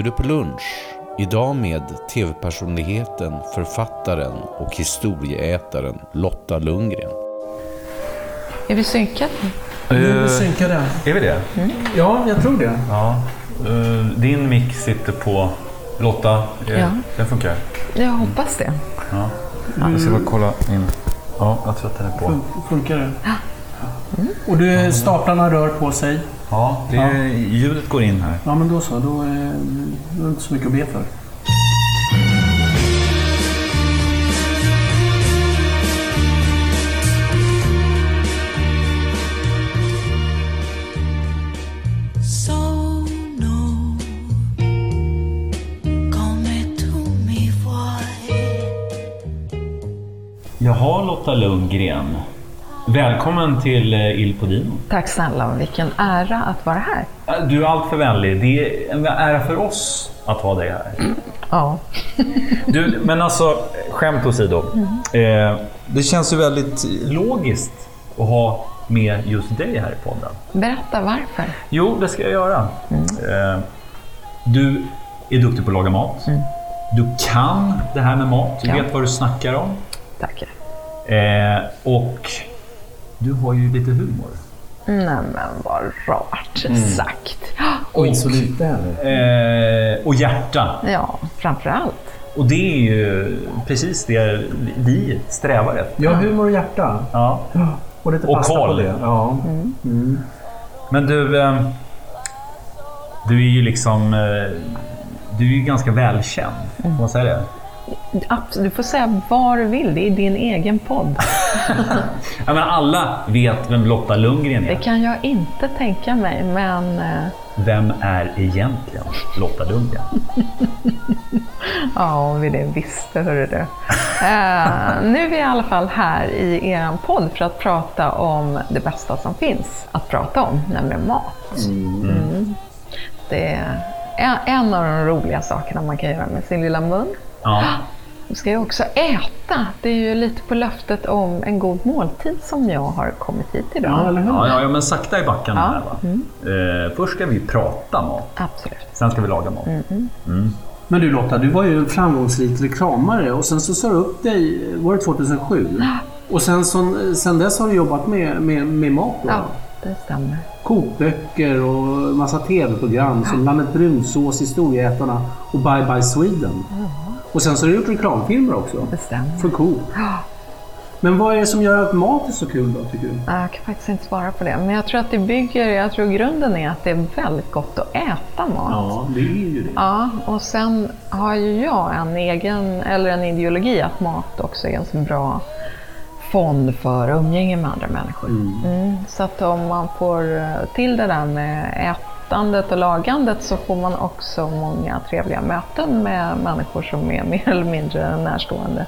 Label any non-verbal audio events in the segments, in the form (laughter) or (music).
Bjuder på lunch. Idag med tv-personligheten, författaren och historieätaren Lotta Lundgren. Är vi synkade? Är Eh, vi synkade. Är vi det? Ja, jag tror det. Ja. Eh, din mick sitter på Lotta. eh, Ja. Den funkar? Jag hoppas det. Ja. Jag ska bara kolla in. Ja, jag tror att den är på. Fun- Funkar det? Och du, staplarna rör på sig. Ja, det, ljudet går in här. Ja, men då så. Då är då är det inte så mycket att be för. Jaha, Lotta Lundgren. Välkommen till eh, Il Podino. Tack snälla vilken ära att vara här. Eh, Du är alltför vänlig. Det är en ära för oss att ha dig här. Ja. (laughs) Du, men alltså, skämt åsido. Eh, det känns ju väldigt logiskt att ha med just dig här i podden. Berätta varför. Jo, det ska jag göra. Eh, du är duktig på att laga mat. Du kan det här med mat. Du Ja. vet vad du snackar om. Tack. Eh, och du har ju lite humor. Nej men vad rart sagt. Och inte så lite heller. Eh, och hjärta. Ja, framför allt. Och det är ju precis det vi strävar efter. Ja, humor och hjärta. Ja. Och lite Och pasta på koll. det. Ja. Men du, eh, du är ju liksom... Eh, du är ju ganska välkänd. Får man säga det? Abs- Du får säga vad du vill, det är din egen podd. (laughs) Jag menar, alla vet vem Lotta Lundgren Det är. kan jag inte tänka mig, men eh, Vem är egentligen Lotta Lundgren? (laughs) ja, om vi det visste, hörru du. Eh, nu är vi i alla fall här i er podd för att prata om det bästa som finns att prata om, nämligen mat. Mm. Det är en- en av de roliga sakerna man kan göra med sin lilla mun. Ja. (gasps) Du ska ju också äta. Det är ju lite på löftet om en god måltid som jag har kommit hit idag. Ja, eller hur? Ja, ja, ja, men sakta i backarna Ja. här va. Eh, först ska vi prata mat. Absolut. Sen ska vi laga mat. Men du Lotta, du var ju en framgångsrik reklamare och sen så sa du upp dig, var det 2007? Och sen, så, sen dess har du jobbat med, med, med mat då? Ja, det stämmer. Kokböcker och massa TV-program som Landet Brunsås, Historieätarna och Bye Bye Sweden. Och sen så har du gjort reklamfilmer också. Det stämmer. För Coop. (gasps) Men vad är det som gör att mat är så kul då, tycker du? Jag kan faktiskt inte svara på det. Men jag tror att det bygger, jag tror grunden är att det är väldigt gott att äta mat. Ja, det är ju det. Ja, och sen har ju jag en egen, eller en ideologi att mat också är en så bra fond för umgänge med andra människor. Mm, så att om man får till det där med ätandet och lagandet så får man också många trevliga möten med människor som är (laughs) mer eller mindre närstående.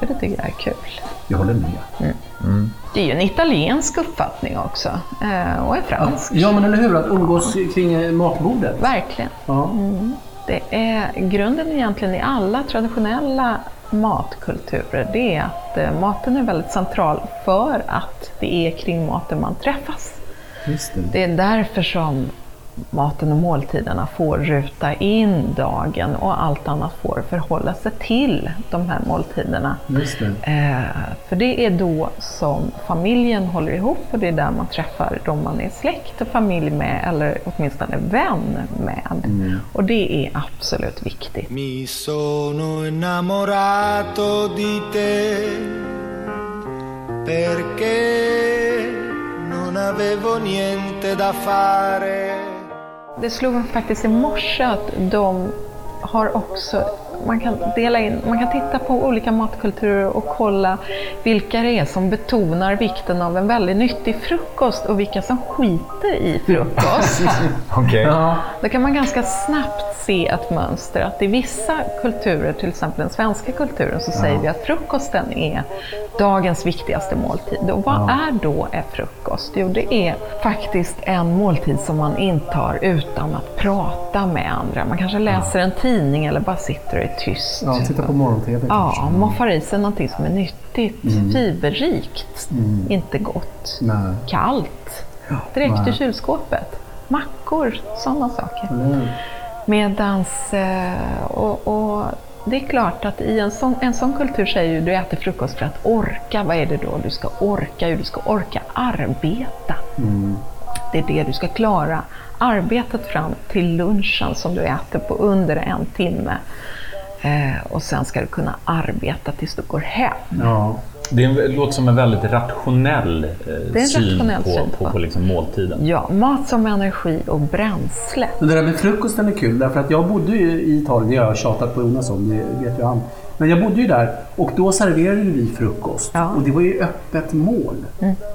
Så det tycker jag är kul. Jag håller med. Det är ju en italiensk uppfattning också, eh, och en fransk. Ja, men eller hur? Att umgås kring eh, matbordet. Verkligen. Ja. Det är grunden egentligen i alla traditionella matkulturer. Det är att eh, maten är väldigt central för att det är kring maten man träffas. Just det. Det är därför som maten och måltiderna får ruta in dagen och allt annat får förhålla sig till de här måltiderna. Just det. Eh, för det är då som familjen håller ihop och det är där man träffar de man är släkt och familj med eller åtminstone vän med. Och det är absolut viktigt. Mi sono innamorato di te perché non avevo niente da fare. Det slog mig faktiskt i morse att de har också man kan dela in, man kan titta på olika matkulturer och kolla vilka det är som betonar vikten av en väldigt nyttig frukost och vilka som skiter i frukost. (laughs) Okej. Ja. Då kan man ganska snabbt se ett mönster att i vissa kulturer, till exempel den svenska kulturen, så säger vi att frukosten är dagens viktigaste måltid. Och vad är då en frukost? Jo, det är faktiskt en måltid som man intar utan att prata med andra. Man kanske läser en tidning eller bara sitter och är tyst. ja, titta på morgon-tv Ja, moffar i sig någonting som är nyttigt, fiberrikt, inte gott, Nej. kallt, direkt nej. ur kylskåpet. Mackor, sådana saker. Mm. Medans, eh, och, och det är klart att i en sån, en sån kultur säger ju du äter frukost för att orka. Vad är det då du ska orka? Du ska orka arbeta. Det är det du ska klara. Arbetet fram till lunchen som du äter på under en timme. Eh, och sen ska du kunna arbeta tills du går hem. Ja. Det är en- låter som en väldigt rationell eh, syn rationell på, syn på, på. på liksom måltiden. Ja, mat som energi och bränsle. Men det där med frukosten är kul därför att jag bodde ju i Italien, det har jag tjatat på Jonas om, det vet ju han. Men jag bodde ju där och då serverade vi frukost. Ja. Och det var ju öppet mål.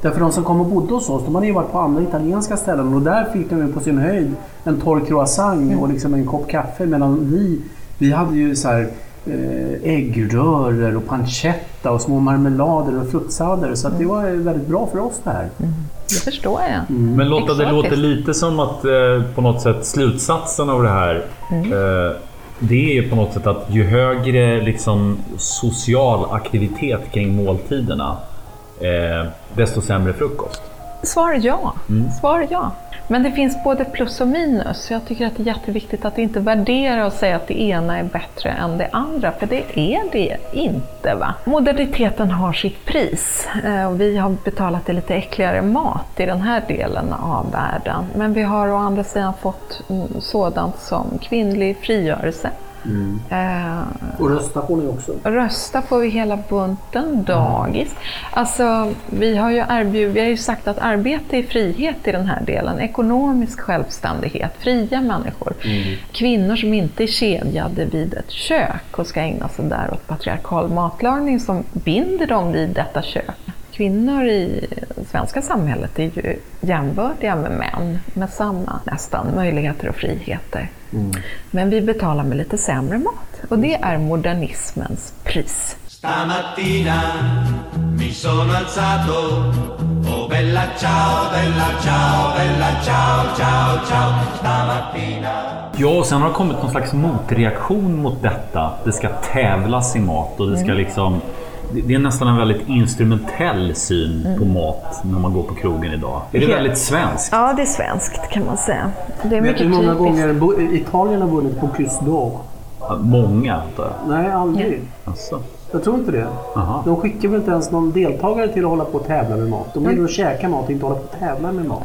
Därför de som kom och bodde hos oss, de hade ju varit på andra italienska ställen och där fick de ju på sin höjd en torr croissant och liksom en kopp kaffe. Medan vi, vi hade ju så här äggrörer och pancetta och små marmelader och fruktsallader. Så att det var ju väldigt bra för oss det här. Det förstår jag. Men Lotta, det låter lite som att eh, på något sätt slutsatsen av det här eh, det är på något sätt att ju högre liksom, social aktivitet kring måltiderna eh, desto sämre frukost. Svar ja. Svar ja. Men det finns både plus och minus. Jag tycker att det är jätteviktigt att inte värdera och säga att det ena är bättre än det andra, för det är det inte. Va? Moderniteten har sitt pris. Eh, och Vi har betalat det lite äckligare mat i den här delen av världen. Men vi har å andra sidan fått mm, sådant som kvinnlig frigörelse. Eh, Och rösta får ni också. Rösta får vi hela bunten, dagis. Alltså, vi har ju erbjudit, vi har ju sagt att arbete är frihet i den här delen. Ekonomisk självständighet, fria människor. Kvinnor som inte är kedjade vid ett kök och ska ägna sig där åt patriarkal matlagning som binder dem vid detta kök. Kvinnor i svenska samhället är ju jämbördiga med män med samma nästan möjligheter och friheter. Men vi betalar med lite sämre mat och det är modernismens pris. Stamattina mi sono alzato, oh bella ciao, bella ciao, bella ciao, ciao, ciao. Stamattina Ja, och sen har det kommit någon slags motreaktion mot detta. Det ska tävlas i mat och det ska liksom... det- är nästan en väldigt instrumentell syn på mat när man går på krogen idag. Är det väldigt svenskt? Ja, det är svenskt kan man säga. Det är Vet mycket du hur många typiskt. gånger Italien har vunnit Bocuse d'Or? Många, antar jag. Nej, aldrig. Alltså. Jag tror inte det. Aha. De skickar väl inte ens någon deltagare till att hålla på och tävla med mat. De gillar att käka mat och inte hålla på och tävla med mat.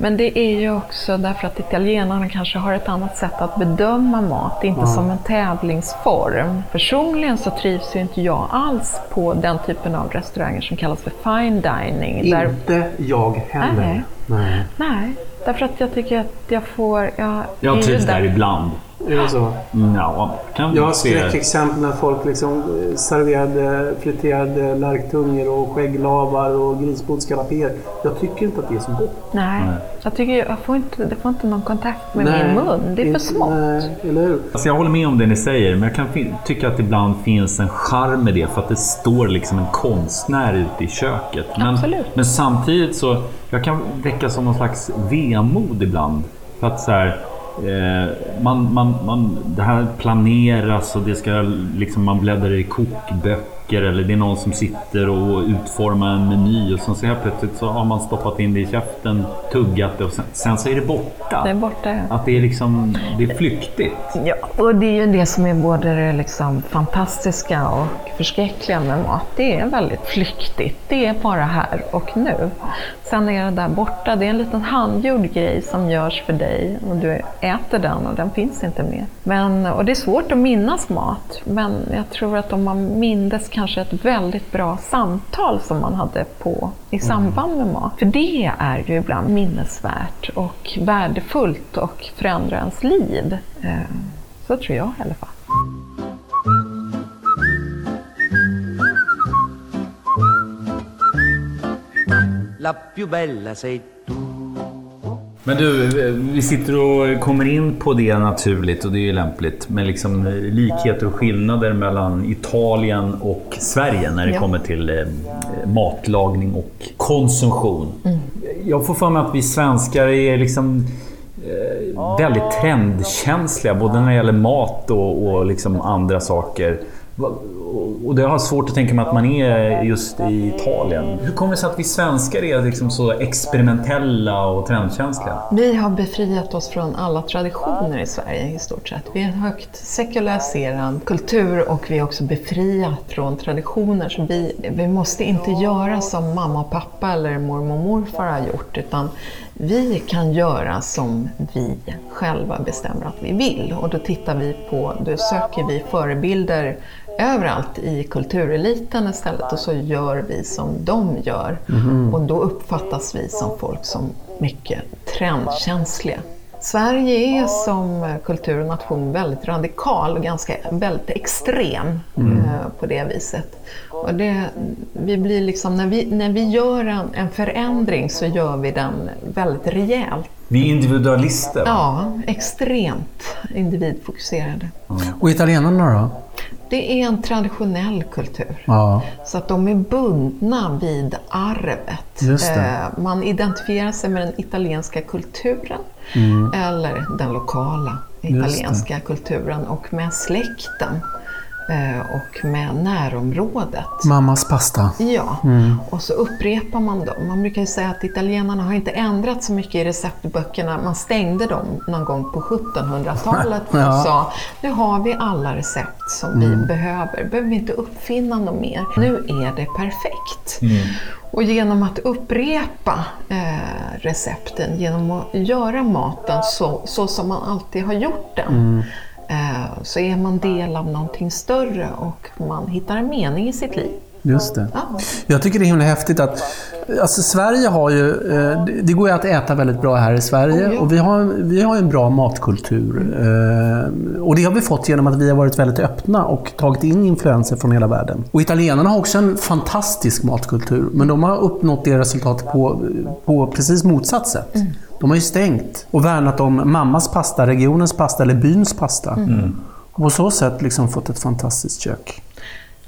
Men det är ju också därför att italienarna kanske har ett annat sätt att bedöma mat, inte som en tävlingsform. Personligen så trivs ju inte jag alls på den typen av restauranger som kallas för fine dining. Där, Inte jag heller. Nej. Nej. nej, därför att jag tycker att jag får... Jag, Jag trivs där ibland. Är det så? Mm, Ja, kan Jag har skräckexempel när folk liksom eh, serverade friterade lärktungor och skägglavar och grisbodskanapéer. Jag tycker inte att det är så gott. Nej, jag tycker jag får inte, det får inte någon kontakt med min mun. Det är för inte- smått. Nej, eller hur? Alltså jag håller med om det ni säger, men jag kan tycka att det ibland finns en charm med det för att det står liksom en konstnär ute i köket. Men, Absolut. men samtidigt så, jag kan väcka som någon slags vemod ibland. För att så här, Eh, man, man, man, det här planeras och det ska liksom, man bläddrar i kokböcker eller det är någon som sitter och utformar en meny och sen så helt plötsligt så har man stoppat in det i käften, tuggat det och sen, sen så är det borta. Det är borta. Att det är liksom, det är flyktigt. Ja, och det är ju det som är både det liksom fantastiska och förskräckliga med mat. Det är väldigt flyktigt. Det är bara här och nu. Sen är det där borta. Det är en liten handgjord grej som görs för dig och du äter den och den finns inte mer. Men, och det är svårt att minnas mat, men jag tror att om man mindes kanske ett väldigt bra samtal som man hade på i samband med mat. För det är ju ibland minnesvärt och värdefullt och förändrar ens liv. Eh, Så tror jag i alla fall. La più bella sei tu. Men du, vi sitter och kommer in på det naturligt och det är ju lämpligt. Med liksom likheter och skillnader mellan Italien och Sverige när det Ja. kommer till eh, matlagning och konsumtion. Jag får för mig att vi svenskar är liksom eh, väldigt trendkänsliga både när det gäller mat och, och liksom andra saker. Och- det har svårt att tänka mig att man är just i Italien. Hur kommer det sig att vi svenskar är liksom så experimentella och trendkänsliga? Vi har befriat oss från alla traditioner i Sverige i stort sett. Vi är en högt sekulariserad kultur och vi är också befriat från traditioner. Så vi, vi måste inte göra som mamma och pappa eller mormor och morfar har gjort utan vi kan göra som vi själva bestämmer att vi vill. Och då tittar vi på, då söker vi förebilder överallt i kultureliten istället och så gör vi som de gör. Och då uppfattas vi som folk som mycket trendkänsliga. Sverige är som kultur och nation väldigt radikal och ganska väldigt extrem eh, på det viset. Och det, vi blir liksom, när, vi, när vi gör en, en förändring så gör vi den väldigt rejält. Vi är individualister. Ja, extremt individfokuserade. Och italienarna då? Det är en traditionell kultur. Ja. Så att de är bundna vid arvet. Eh, Man identifierar sig med den italienska kulturen eller den lokala italienska kulturen och med släkten eh, och med närområdet. Mammas pasta. Ja, och så upprepar man dem. Man brukar ju säga att italienarna har inte ändrat så mycket i receptböckerna. Man stängde dem någon gång på 1700-talet (laughs) och Ja. sa nu har vi alla recept som vi behöver. behöver vi inte uppfinna något mer. Nu är det perfekt. Och genom att upprepa eh, recepten, genom att göra maten så, så som man alltid har gjort den, eh, så är man del av någonting större och man hittar en mening i sitt liv. Just det. Ja. Jag tycker det är himla häftigt att alltså Sverige har ju, eh, det- går ju att äta väldigt bra här i Sverige Oh, och vi har, vi har en bra matkultur. Eh, Och det har vi fått genom att vi har varit väldigt öppna och tagit in influenser från hela världen. Och italienarna har också en fantastisk matkultur, men de har uppnått det resultatet på, på precis motsatt sätt. Mm. De har ju stängt och värnat om mammas pasta, regionens pasta eller byns pasta. Mm. Och på så sätt liksom fått ett fantastiskt kök.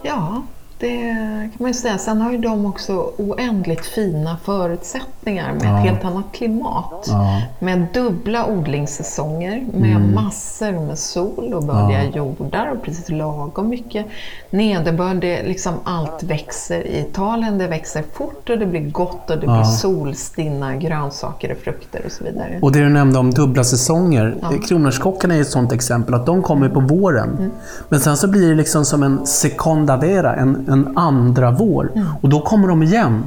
Ja, det kan man ju säga. Sen har ju de också oändligt fina förutsättningar med ett helt annat klimat. Ja. Med dubbla odlingssäsonger, med massor med sol och bördiga jordar och precis lagom mycket nederbörd. Det liksom allt växer. I Italien det växer fort och det blir gott och det blir solstinna grönsaker och frukter och så vidare. Och det du nämnde om dubbla säsonger. Kronärtskockarna är ett sånt exempel, att de kommer på våren. Men sen så blir det liksom som en seconda vera, en, en andra vår. Och då kommer de igen.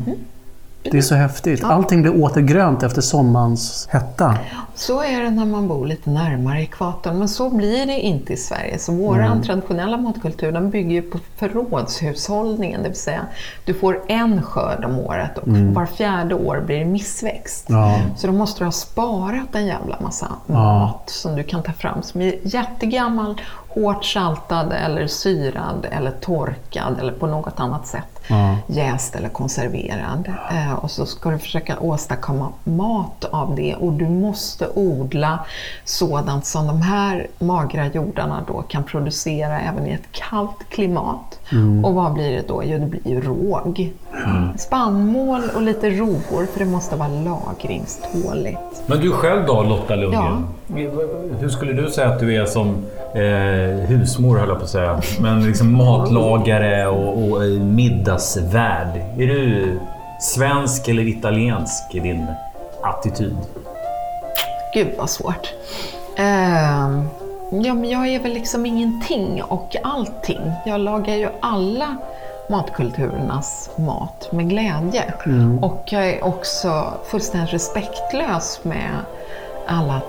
Det är så häftigt. Allting blir återgrönt efter sommarens hetta. Så är det när man bor lite närmare ekvatorn, men så blir det inte i Sverige. Så vår traditionella matkultur den bygger på förrådshushållningen, det vill säga du får en skörd om året och var fjärde år blir det missväxt. Ja. Så då måste du ha sparat en jävla massa mat som du kan ta fram som är jättegammal, hårt saltad eller syrad eller torkad eller på något annat sätt jäst eller konserverad. Eh, och så ska du försöka åstadkomma mat av det och du måste odla sådant som de här magra jordarna då kan producera även i ett kallt klimat. Och vad blir det då? Jo, det blir ju råg. Spannmål och lite rovor för det måste vara lagringståligt. Men du själv då Lotta Lundgren? Hur skulle du säga att du är som eh, husmor höll jag på att säga. Men liksom matlagare och, och eh, middagsvärd. Är du svensk eller italiensk i din attityd? Gud vad svårt. Ehm, ja, men jag är väl liksom ingenting och allting. Jag lagar ju alla matkulturernas mat med glädje. Och jag är också fullständigt respektlös med alla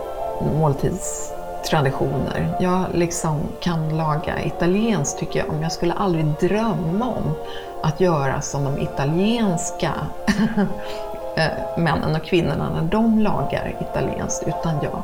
måltidstraditioner. Jag liksom kan laga italienskt tycker jag, men jag skulle aldrig drömma om att göra som de italienska (laughs) eh, männen och kvinnorna när de lagar italienskt, utan jag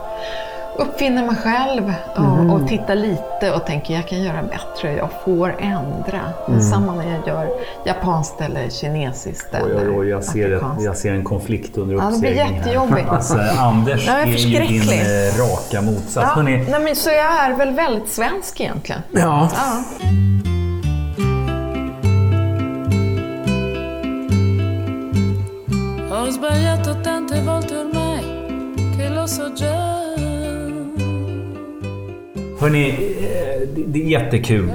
uppfinner mig själv och, och tittar lite och tänker jag kan göra bättre, jag får ändra. Men Samma när jag gör japanskt eller kinesiskt Oj, eller oj, oj, jag ser, jag ser en konflikt under Ja, det blir uppsegling jättejobbigt. här. Alltså, Anders är är ju din eh, raka motsats. Ja, nej, men så jag är väl väldigt svensk egentligen. Ja. Ja. Ho sbagliato tante volte ormai che lo so già. Hörni, det- det är jättekul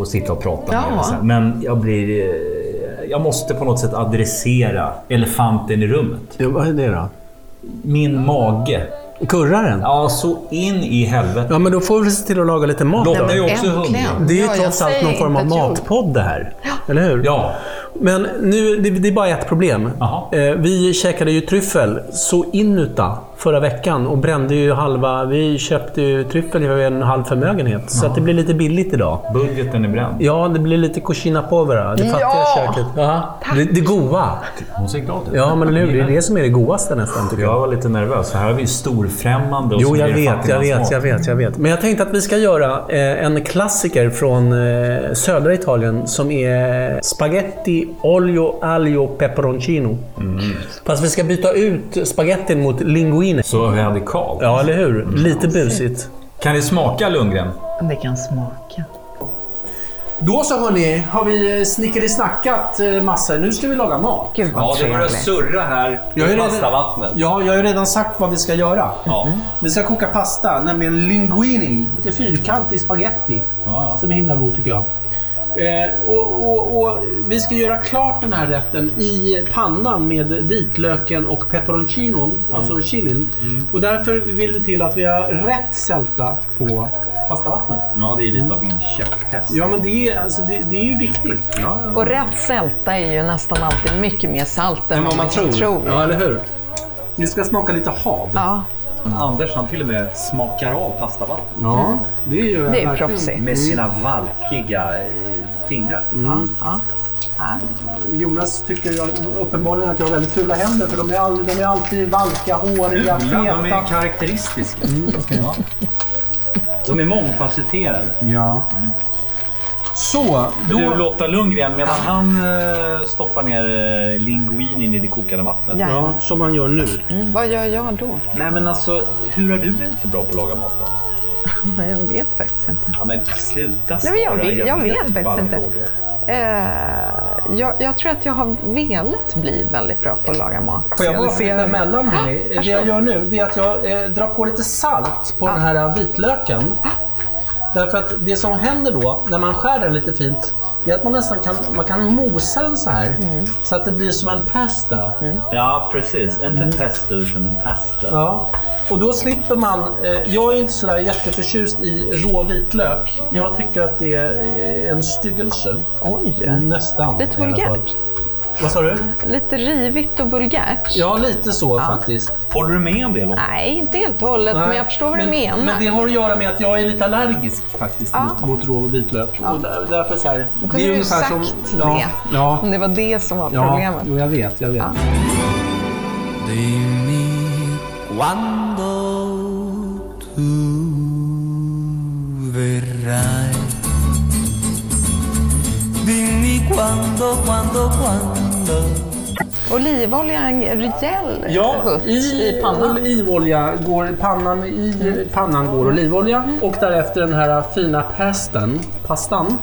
att, sitta och prata Ja. med er. Men jag blir... eh, Jag måste på något sätt adressera elefanten i rummet. Ja, vad är det då? Min mage. Kurraren? Ja, så in i helvete. Ja, men då får vi se till att laga lite mat. Lotta är ju också hungrig. Det är ju Ja, trots allt någon form av matpodd det här. Eller hur? Ja. Men nu, det, det är bara ett problem. Jaha. Eh, vi käkade ju tryffel så inuta förra veckan och brände ju halva... Vi köpte ju tryffel för en halv förmögenhet. Så att det blir lite billigt idag. Budgeten är bränd. Ja, det blir lite cucina povera. Det fattiga Ja! köket. Ja, det, det goa. Hon ser glad ut. Ja, men eller hur? Det är det som är det godaste nästan tycker jag. Jag var lite nervös. Här har vi storfrämmande och Jo, så jag vet, jag vet, jag vet, jag vet. Men jag tänkte att vi ska göra eh, en klassiker från eh, södra Italien som är spaghetti olio aglio peperoncino. Fast vi ska byta ut spagettin mot linguine. Så radikalt. Ja, eller hur? Lite busigt. Kan det smaka Lundgren? Det kan smaka. Då så hörni, har vi snickerisnackat eh, massor. Nu ska vi laga mat. Gud vad trevligt. surra här Jag ju redan, ja, jag har ju redan sagt vad vi ska göra. Ja. Vi ska koka pasta, nämligen linguine. Lite fyrkantig spaghetti. Ja, Som är himla god tycker jag. Eh, och, och, och vi ska göra klart den här rätten i pannan med vitlöken och peperoncinon, alltså chilin. Och därför vill det till att vi har rätt sälta på pastavattnet. ja, det är lite av din käpphäst. Ja, men det är, alltså, det, det är ju viktigt. Och rätt sälta är ju nästan alltid mycket mer salt än vad man tror. Ja, eller hur? Det ska smaka lite hav. Ja, Anders han till och med smakar av pastavatten Ja, det är ju det är proffsigt. med sina valkiga eh, fingrar. Ja, ja. Ja. Jonas tycker jag, uppenbarligen att jag har väldigt fula händer för de är, all, de är alltid valka, håriga, Fula, de är feta. karaktäristiska. Ja. De är mångfacetterade. Ja. Så, då... Du Lotta Lundgren, medan han eh, stoppar ner eh, linguinin i det kokande vattnet. Ja. Ja, som man gör nu. Mm, vad gör jag då? Nej men alltså, hur har du blivit så bra på att laga mat då? Jag vet faktiskt inte. Ja men sluta Nej, men jag svara. vet- jag vet faktiskt inte. Eh, jag, jag tror att jag har velat bli väldigt bra på att laga mat. Får jag bara flytta emellan hörni? Det jag gör nu det är att jag eh, drar på lite salt på den här vitlöken. Därför att det som händer då när man skär den lite fint det är att man nästan kan, man kan mosa den så här. Så att det blir som en pasta. Ja precis, inte pesto utan en pasta. Ja. Och då slipper man... Eh, jag är inte sådär jätteförtjust i rå vitlök. Jag tycker att det är en styggelse. Oj, Nästan. lite vulgärt. Vad sa du? Lite rivigt och vulgärt. Ja, lite så faktiskt. Håller du med om det Lotta? Nej, inte helt och hållet, men jag förstår vad du menar. Men det har att göra med att jag är lite allergisk faktiskt Ja. mot, mot rå vitlök. Och där, därför så här, Då kunde du ju sagt ja, det. Ja, Om det var det som var ja, problemet. jo, jag vet. Jag vet. Ja. Dimmi quando, quando, quando. Olivolja, en rejäl Ja, hutt i, i pannan. olivolja går pannan, i pannan går olivolja och därefter den här fina pastan, pastan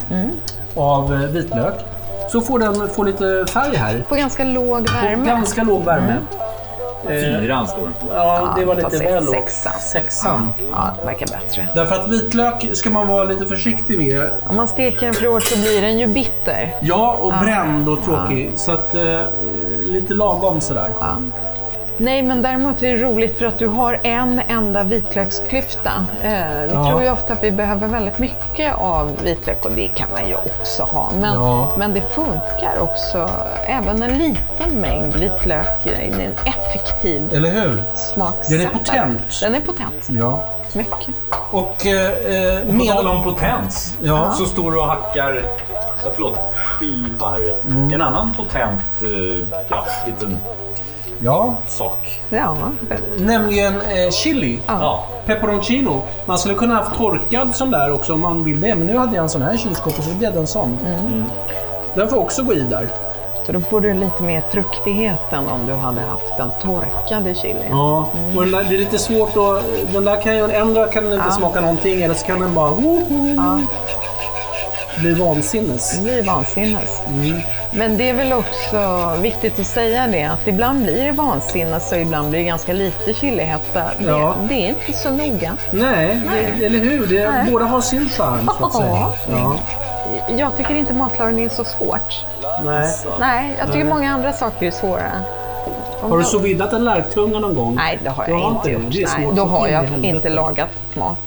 av eh, vitlök. Så får den få lite färg här. På ganska låg På värme. ganska låg värme. Eh, Fyran står på. ja, det var Ja, lite väl lågt. sexan. Sexan. Ja, det verkar bättre. Därför att vitlök ska man vara lite försiktig med. Om man steker den för hårt så blir den ju bitter. Ja, och bränd och tråkig. Så att eh, lite lagom sådär. Nej, men däremot är det roligt för att du har en enda vitlöksklyfta. Eh, vi Ja. tror ju ofta att vi behöver väldigt mycket av vitlök och det kan man ju också ha. Men, Ja. men det funkar också. Även en liten mängd vitlök är en effektiv Eller hur? smaksättare. Den är potent. Den är potent. Ja. Mycket. Och eh, På med... tal om potens, Ja. så står du och hackar ja, förlåt, skivar. Mm. En annan potent eh, ja, liten Ja, sak. Ja, nämligen eh, chili. Ja. Peperoncino. Man skulle kunna haft torkad sån där också om man vill det. Men nu hade jag en sån här i kylskåpet så det blev en sån. Den får också gå i där. så då får du lite mer fruktighet än om du hade haft den torkade chilin. Ja, och den där, det är lite svårt att... Den där kan ju... Ändra kan den inte Ja. smaka någonting eller så kan den bara... Woho. Ja. Blir vansinnes. Det blir vansinnes. Mm. Men det är väl också viktigt att säga det att ibland blir det vansinnes och ibland blir det ganska lite chilihetta. Ja. Det, det är inte så noga. Nej, det, eller hur? Det, Nej. båda har sin charm så att säga. Ja. Ja. Jag tycker inte matlagning är så svårt. Nej. Nej, jag tycker många andra saker är svåra. Har du jag- sous vidat en lärktunga någon gång? Nej, det har jag har inte gjort. Det Nej, då har jag helvete. inte lagat mat,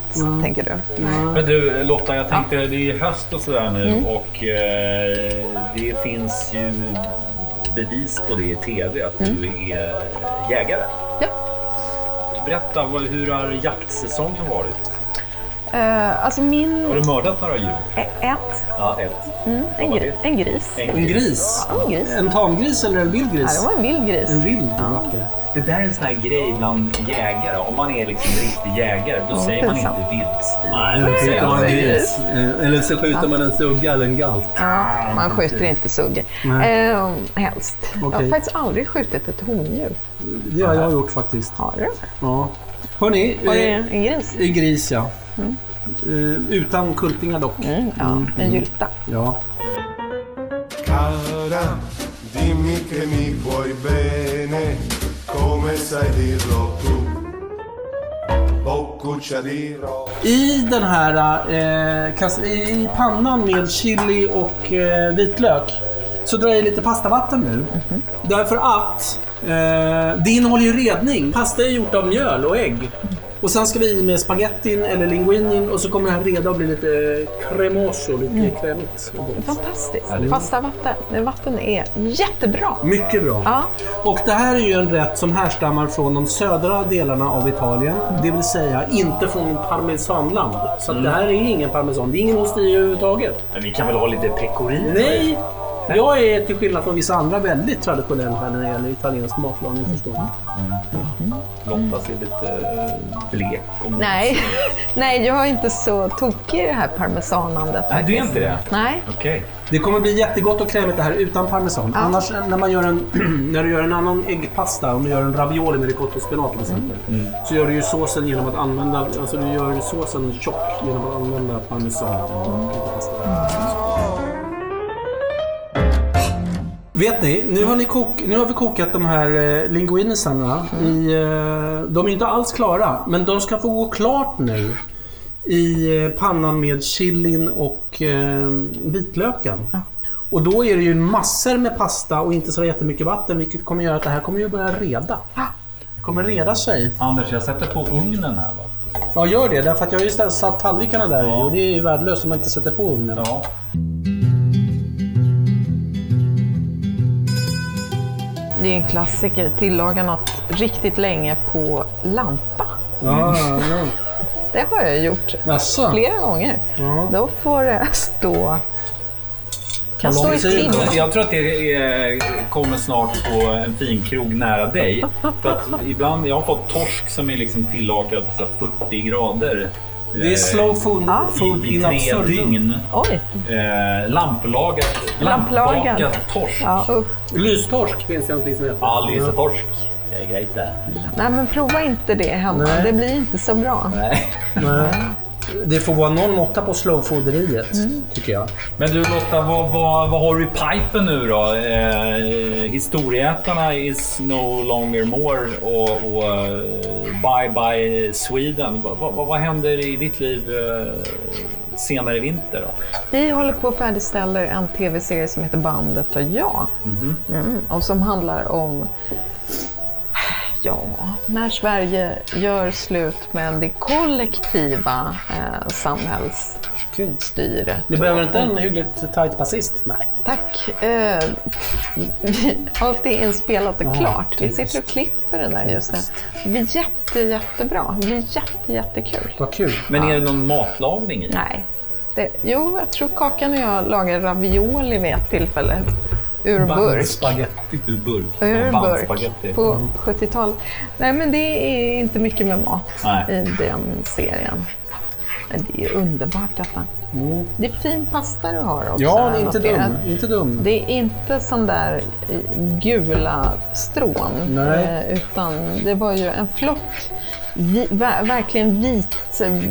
tänker du. Men du Lotta, jag tänkte det är höst och sådär nu Mm. och eh, det finns ju bevis på det i TV att du är jägare. Mm. Ja. Berätta, hur har jaktsäsongen varit? Eh, alltså min... Har du mördat några djur? Ä- Ett. Ja, ett. Mm, en, det? en gris. En gris? Ja, en gris. En tamgris eller en vild Ja, gris? det var en vild gris. En vild rackare. Det där är en sån här grej bland jägare. Om man är liksom riktig jägare, då Ja, säger man inte vildsvin. Nej, Då kan man en gris. Eh, Eller så skjuter man en sugga eller en galt. Ja, man skjuter inte suggor. Eh, helst. Jag Okej. har faktiskt aldrig skjutit ett hondjur. Det har jag gjort faktiskt. Har du? Ja. Hörni, Var det eh, en gris? en gris ja. Eh, utan kultingar dock. Mm, ja, en gylta. Ja. Cara, dimmi che mi vuoi bene, come sai dirlo tu. I den här eh, i pannan med chili och eh, vitlök så drar jag lite pastavatten nu. Därför att eh, det innehåller ju redning. Pasta är gjort av mjöl och ägg. Och sen ska vi i med spagettin eller linguinin och så kommer det här reda och bli lite cremoso, lite krämigt. och gott. Fantastiskt. Fasta vatten. Det Vatten är jättebra. Mycket bra. Ja. Och det här är ju en rätt som härstammar från de södra delarna av Italien. Det vill säga inte från parmesanland. Så att det här är ingen parmesan. Det är ingen ost i överhuvudtaget. Men vi kan väl ha lite pecorino? Nej! Jag är till skillnad från vissa andra väldigt traditionell här när det gäller italiensk matlagning förstår ni. Lotta ser lite eh, blek och Nej. (laughs) Nej, jag är inte så tokig i det här parmesanandet. Nej, du är inte det? Nej. Okej. Det kommer bli jättegott och krämigt det här utan parmesan. Annars när man gör en, (clears throat) när du gör en annan äggpasta, om du gör en ravioli med ricotta och spenat till exempel. Så gör du ju såsen genom att använda, alltså du gör såsen tjock genom att använda parmesan. och lite Vet ni, nu har, ni kok, nu har vi kokat de här eh, linguinisarna. I, eh, de är inte alls klara, men de ska få gå klart nu. I eh, pannan med chilin och eh, vitlöken. Och då är det ju massor med pasta och inte så jättemycket vatten vilket kommer göra att det här kommer ju börja reda. Det kommer reda sig. Anders, jag sätter på ugnen här va? Ja, gör det. Därför att jag har ju satt tallrikarna där i Ja. och det är ju värdelöst om man inte sätter på ugnen. Ja. Det är en klassiker. Tillaga något riktigt länge på lampa. Ja, ja. Det har jag gjort Jaså? flera gånger. Ja. Då får det stå... Kan stå i tid då? Jag tror att det är, kommer snart på en fin krog nära dig. För att ibland, jag har fått torsk som är liksom här 40 grader. Det är slow food, Ja. food i, i in tre absurdum. dygn. Oj! Eh, lamplagad, Lamplagad. lampbakad torsk. Ja, usch. Lystorsk finns det någonting som heter. Ja, lysetorsk. Det är grejt det. Nej, men prova inte det hemma. Nej. Det blir inte så bra. Nej. Nej. Det får vara någon måtta på slowfooderiet, Mm. tycker jag. Men du Lotta, vad, vad, vad har du i pipen nu då? Eh, historieätarna is no longer more och, och eh, bye bye Sweden. Vad, vad, vad händer i ditt liv eh, senare i vinter? Då? Vi håller på att färdigställa en tv-serie som heter Bandet och jag. Mm, och som handlar om Ja, när Sverige gör slut med det kollektiva eh, samhällsstyret. Du behöver inte en hyggligt tight basist? Nej. Tack. Eh, (laughs) allt är inspelat och klart. Vi sitter och klipper det där just nu. Det blir jätte, jättebra. Det blir jätte, jättekul. Vad kul. Men är det någon matlagning i? Nej. Det, jo, jag tror Kakan och jag lagade ravioli vid ett tillfälle. Ur burk. Bandspagetti. Ur burk? Ur burk på 70-talet. Nej, men det är inte mycket med mat Nej. i den serien. Men det är underbart detta. Det är fin pasta du har också. Mm. Ja, inte dum. Inte dum. Det är inte sån där eh, gula strån. Nej. eh, Utan det var ju en flott vi, ver, verkligen vit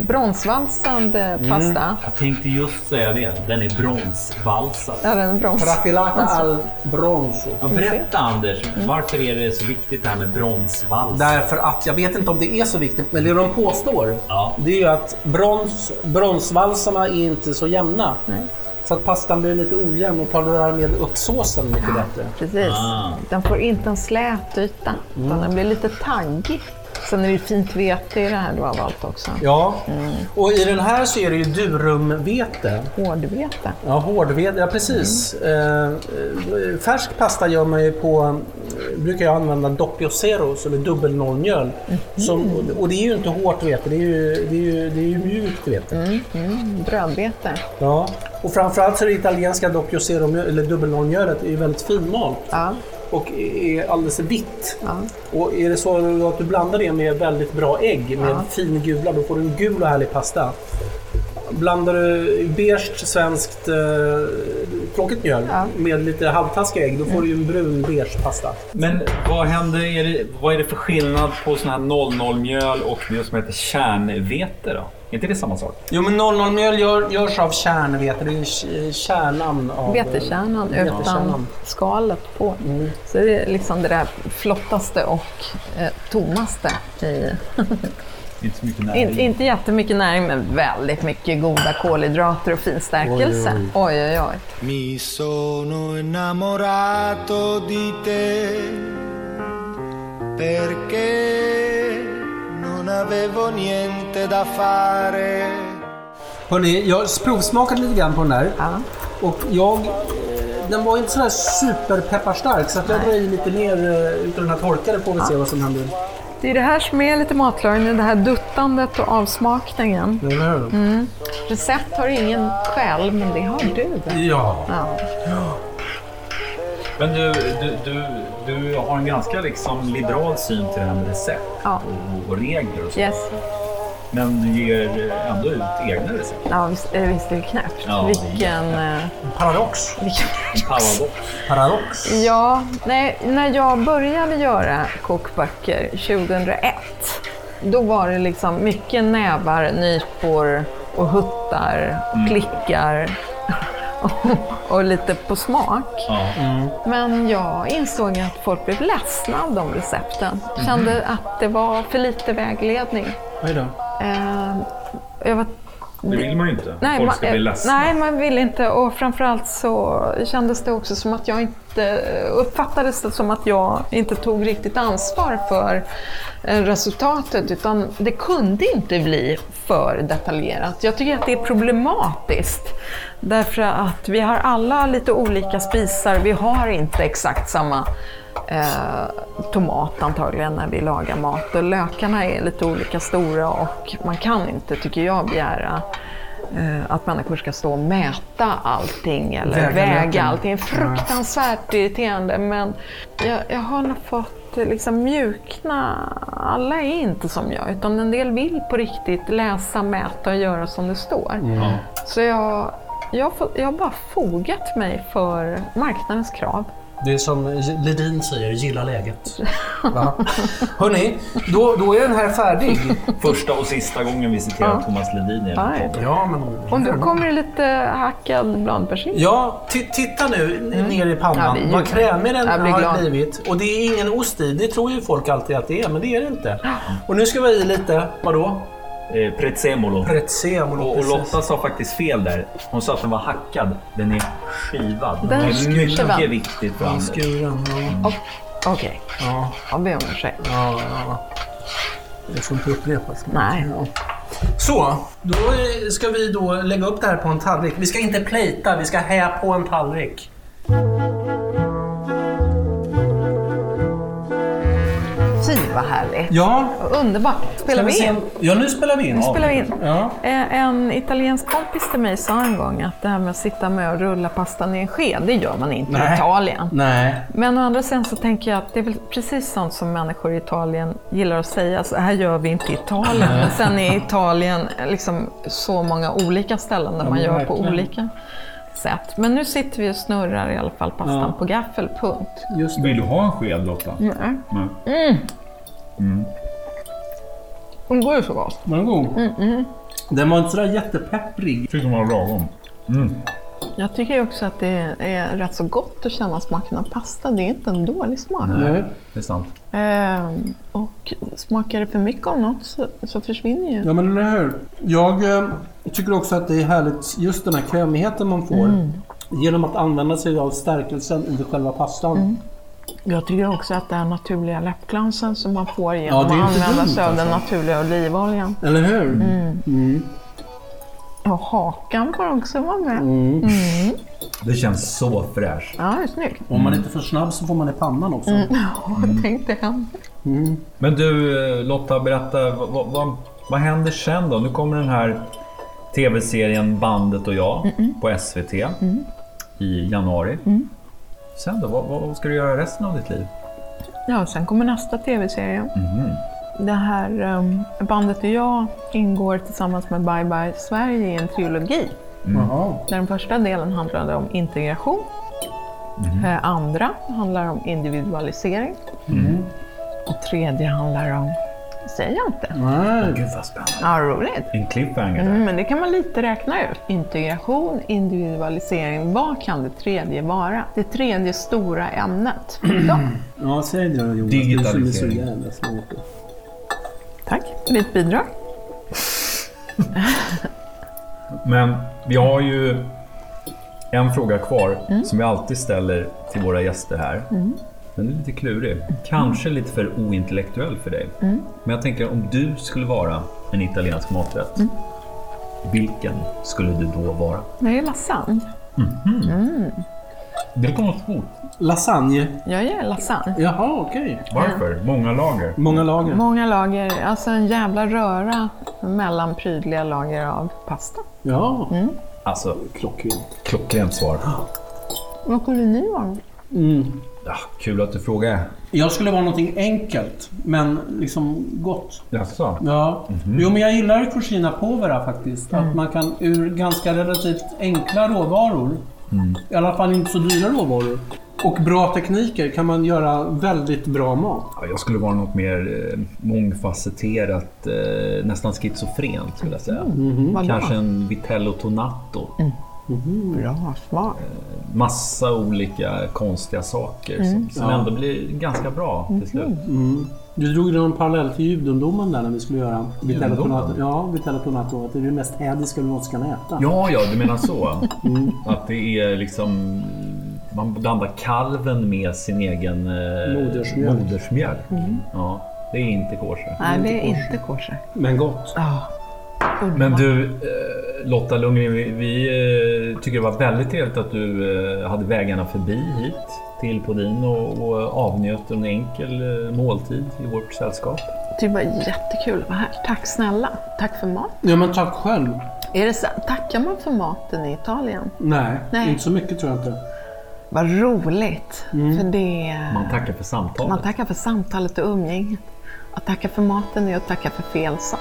bronsvalsad eh, pasta. Jag tänkte just säga det. Den är bronsvalsad. Ja, den är brons. Traffilata al bronzo. Ja, berätta Anders, varför är det så viktigt det här med bronsvals? Därför att, jag vet inte om det är så viktigt, men det de påstår Ja. det är ju att brons, bronsvalsarna är inte så jämna. Så att pastan blir lite ojämn och tar det där med upp såsen mycket bättre. Precis. Ah. Den får inte en slät yta, utan den blir lite taggig. Sen är det fint vete i det här du har valt också. Ja, och i den här så är det ju durumvete. Hårdvete. Ja, hårdvete, ja precis. Eh, eh, färsk pasta gör man ju på, brukar jag använda doppio zeros eller dubbelnollmjöl. Som, och det är ju inte hårt vete, det är ju, det är ju, det är ju mjukt vete. Brödvete. Ja. Och framförallt så är det italienska doppio zero eller dubbelnollmjölet är ju väldigt finmalt Ja. Och är alldeles vitt. Ja. Och är det så att du blandar det med väldigt bra ägg med Ja. fin gula, då får du en gul och härlig pasta. Blandar du beige svenskt eh, tråkigt mjöl Ja. med lite halvtaskiga ägg, då får du ju en brun beige pasta. Men vad händer, är det, vad är det för skillnad på sån här 00-mjöl och det som heter kärnvete då? Är inte det samma sak? Jo men 00-mjöl gör, görs av kärnvete, det är kärnan av... Vetekärnan utan Vetekärnan. skalet på. Så det är liksom det där flottaste och eh, tomaste i... (laughs) Inte så mycket näring. In, inte jättemycket näring, men väldigt mycket goda kolhydrater och fin stärkelse. Oj, oj, oj. Mi sono innamorato di te perché non avevo niente da fare. Hörrni, jag provsmakade lite grann på den där. Ja. Och jag... Den var inte sådär superpepparstark så att jag drar i lite mer eh, utav den här torkade får vi se vad som händer. Det är det här som är lite matlagning, det här duttandet och avsmakningen. Eller hur? Recept har ingen själv, men det har du. Ja. Ja. Men du, du, du, du har en ganska liksom liberal syn till det här med recept Ja. och, och regler och så. Yes. Men ger ändå ut egna recept. Ja, visst, eh, visst är det knäppt. Ja, vilken, eh, Paradox. vilken... En paradox. Paradox. Ja, nej, när jag började göra kokböcker 2001, då var det liksom mycket nävar, nypor och huttar och klickar (laughs) och, lite på smak. Ja. Men jag insåg att folk blev ledsna av de recepten. Kände att det var för lite vägledning. Oj då. Eh, var Det vill man ju inte. Nej, Folk man, ska bli eh, ledsna. nej, man vill inte. Och framförallt så kändes det också som att jag inte uppfattades det som att jag inte tog riktigt ansvar för eh, resultatet. Utan det kunde inte bli för detaljerat. Jag tycker att det är problematiskt. Därför att vi har alla lite olika spisar. Vi har inte exakt samma eh, tomat antagligen när vi lagar mat. Och lökarna är lite olika stora och man kan inte, tycker jag, begära eh, att människor ska stå och mäta allting eller Väga väga, allting. Fruktansvärt irriterande men jag, jag har nog fått eh, liksom mjukna. Alla är inte som jag utan en del vill på riktigt läsa, mäta och göra som det står. Ja. Så jag, jag, jag har bara fogat mig för marknadens krav. Det är som Ledin säger, gilla läget. Va? Hörni, då, då är den här färdig. Första och sista gången vi citerar Ja. Thomas Ledin i en. Ja, men... Och nu kommer det lite hackad blandpersilja. Ja, ti- titta nu ner i pannan. Ja, Vad krämig den har glad. blivit. Och det är ingen ost i. Det tror ju folk alltid att det är, men det är det inte. Och nu ska vi ha i lite, vadå? Eh, prezzemolo. Prezzemolo. Och, och. Lotta sa faktiskt fel där. Hon sa att den var hackad. Den är skivad. Den det är mycket skivad. viktigt för Ja, Anders. Okej, ja, jag ber om ursäkt. ja, ja. Det får inte upprepas. Nej. Ja. Så, då ska vi då lägga upp det här på en tallrik. Vi ska inte plejta, vi ska hä på en tallrik. Vad härligt. Ja, Underbart. Spelar vi in? Ja, nu spelar vi in. Nu spelar vi in. Ja. Eh, En italiensk kompis till mig sa en gång att det här med att sitta med och rulla pastan i en sked, det gör man inte i Nej. Italien. Nej. Men å andra sidan så tänker jag att det är väl precis sånt som människor i Italien gillar att säga. Så här gör vi inte i Italien. Men sen är Italien liksom så många olika ställen där man men gör på verkligen. olika sätt. Men nu sitter vi och snurrar i alla fall pastan Ja. på gaffel, punkt. Vill du ha en sked Lotta? Nej. Nej. Den går ju så gott. Var den god? Den var inte sådär jättepepprig. Tycker man var lagom. Jag tycker också att det är rätt så gott att känna smaken av pasta. Det är inte en dålig smak. Nej. Det är sant. Ehm, och smakar det för mycket av något så, så försvinner ju. Ja men eller hur. Jag eh, tycker också att det är härligt just den här krämigheten man får. Genom att använda sig av stärkelsen i själva pastan. Jag tycker också att den naturliga läppglansen som man får genom är att använda sig av den alltså. naturliga olivoljan. Eller hur? Mm. Och hakan får också vara med. Det känns så fräscht. Ja, det är snyggt. Om man inte är för snabb så får man i pannan också. (laughs) Ja, tänk det hem. Men du eh, Lotta, berätta. Vad, vad- vad, vad händer sen då? Nu kommer den här tv-serien Bandet och jag på SVT i januari. Sen då? Vad, vad ska du göra resten av ditt liv? Ja, sen kommer nästa tv-serie. Det här um, bandet och jag ingår tillsammans med Bye Bye Sverige i en trilogi. Jaha. Där den första delen handlade om integration. Eh, andra handlar om individualisering. Och tredje handlar om, säger jag inte. Nej. Gud vad spännande. Ja, roligt. En cliffhanger där. Mm, men det kan man lite räkna ut. Integration, individualisering. Vad kan det tredje vara? Det tredje stora ämnet. Ja. (clears throat) Ja, säg det då Jonas. Digitalisering. Det som är så jävla svårt. Tack för ditt bidrag. Men vi har ju en fråga kvar som vi alltid ställer till våra gäster här. Den är lite klurig. Kanske lite för ointellektuell för dig. Men jag tänker om du skulle vara en italiensk maträtt. Vilken skulle du då vara? Det är lasagne. Det kommer svårt. Lasagne. Jag gör lasagne. Jaha, okej. Varför? Många lager. Många lager. Många lager, alltså en jävla röra mellan prydliga lager av pasta. Ja, Alltså, klockrent. klockrent svar. Vad skulle ni vara? Mm. Ja, kul att du frågar. Jag skulle vara någonting enkelt, men liksom gott. Jaså? Ja. Jo, men jag gillar cucina povera faktiskt. Att man kan ur ganska relativt enkla råvaror, i alla fall inte så dyra råvaror, och bra tekniker kan man göra väldigt bra mat. Ja, Jag skulle vara något mer eh, mångfacetterat, eh, nästan schizofrent skulle jag säga. Vadå? Kanske en vitello tonato. Bra smak. Massa olika konstiga saker som, som Ja. ändå blir ganska bra till slut. Du drog ju någon parallell till judendomen där när vi skulle göra tonato. Ja, tonato. Att det är det mest hädiska du någonsin kan äta. Ja, ja, du menar så. Att det är liksom... Man blandar kalven med sin egen eh, Modersmjölk. modersmjölk. Ja, det är inte kosher. Nej, det är inte kosher. Men gott. Ja. Men du, eh, Lotta Lundgren, vi, vi eh, tycker det var väldigt trevligt att du eh, hade vägarna förbi hit till Podin och, och avnjöt en enkel måltid i vårt sällskap. Det var jättekul att vara här. Tack snälla. Tack för mat. Ja, men tack själv. Är det så, tackar man för maten i Italien? Nej, Nej. inte så mycket tror jag inte. Vad roligt. För det... Man tackar för samtalet. Man tackar för samtalet och umgänget. Att tacka för maten är att tacka för fel sak.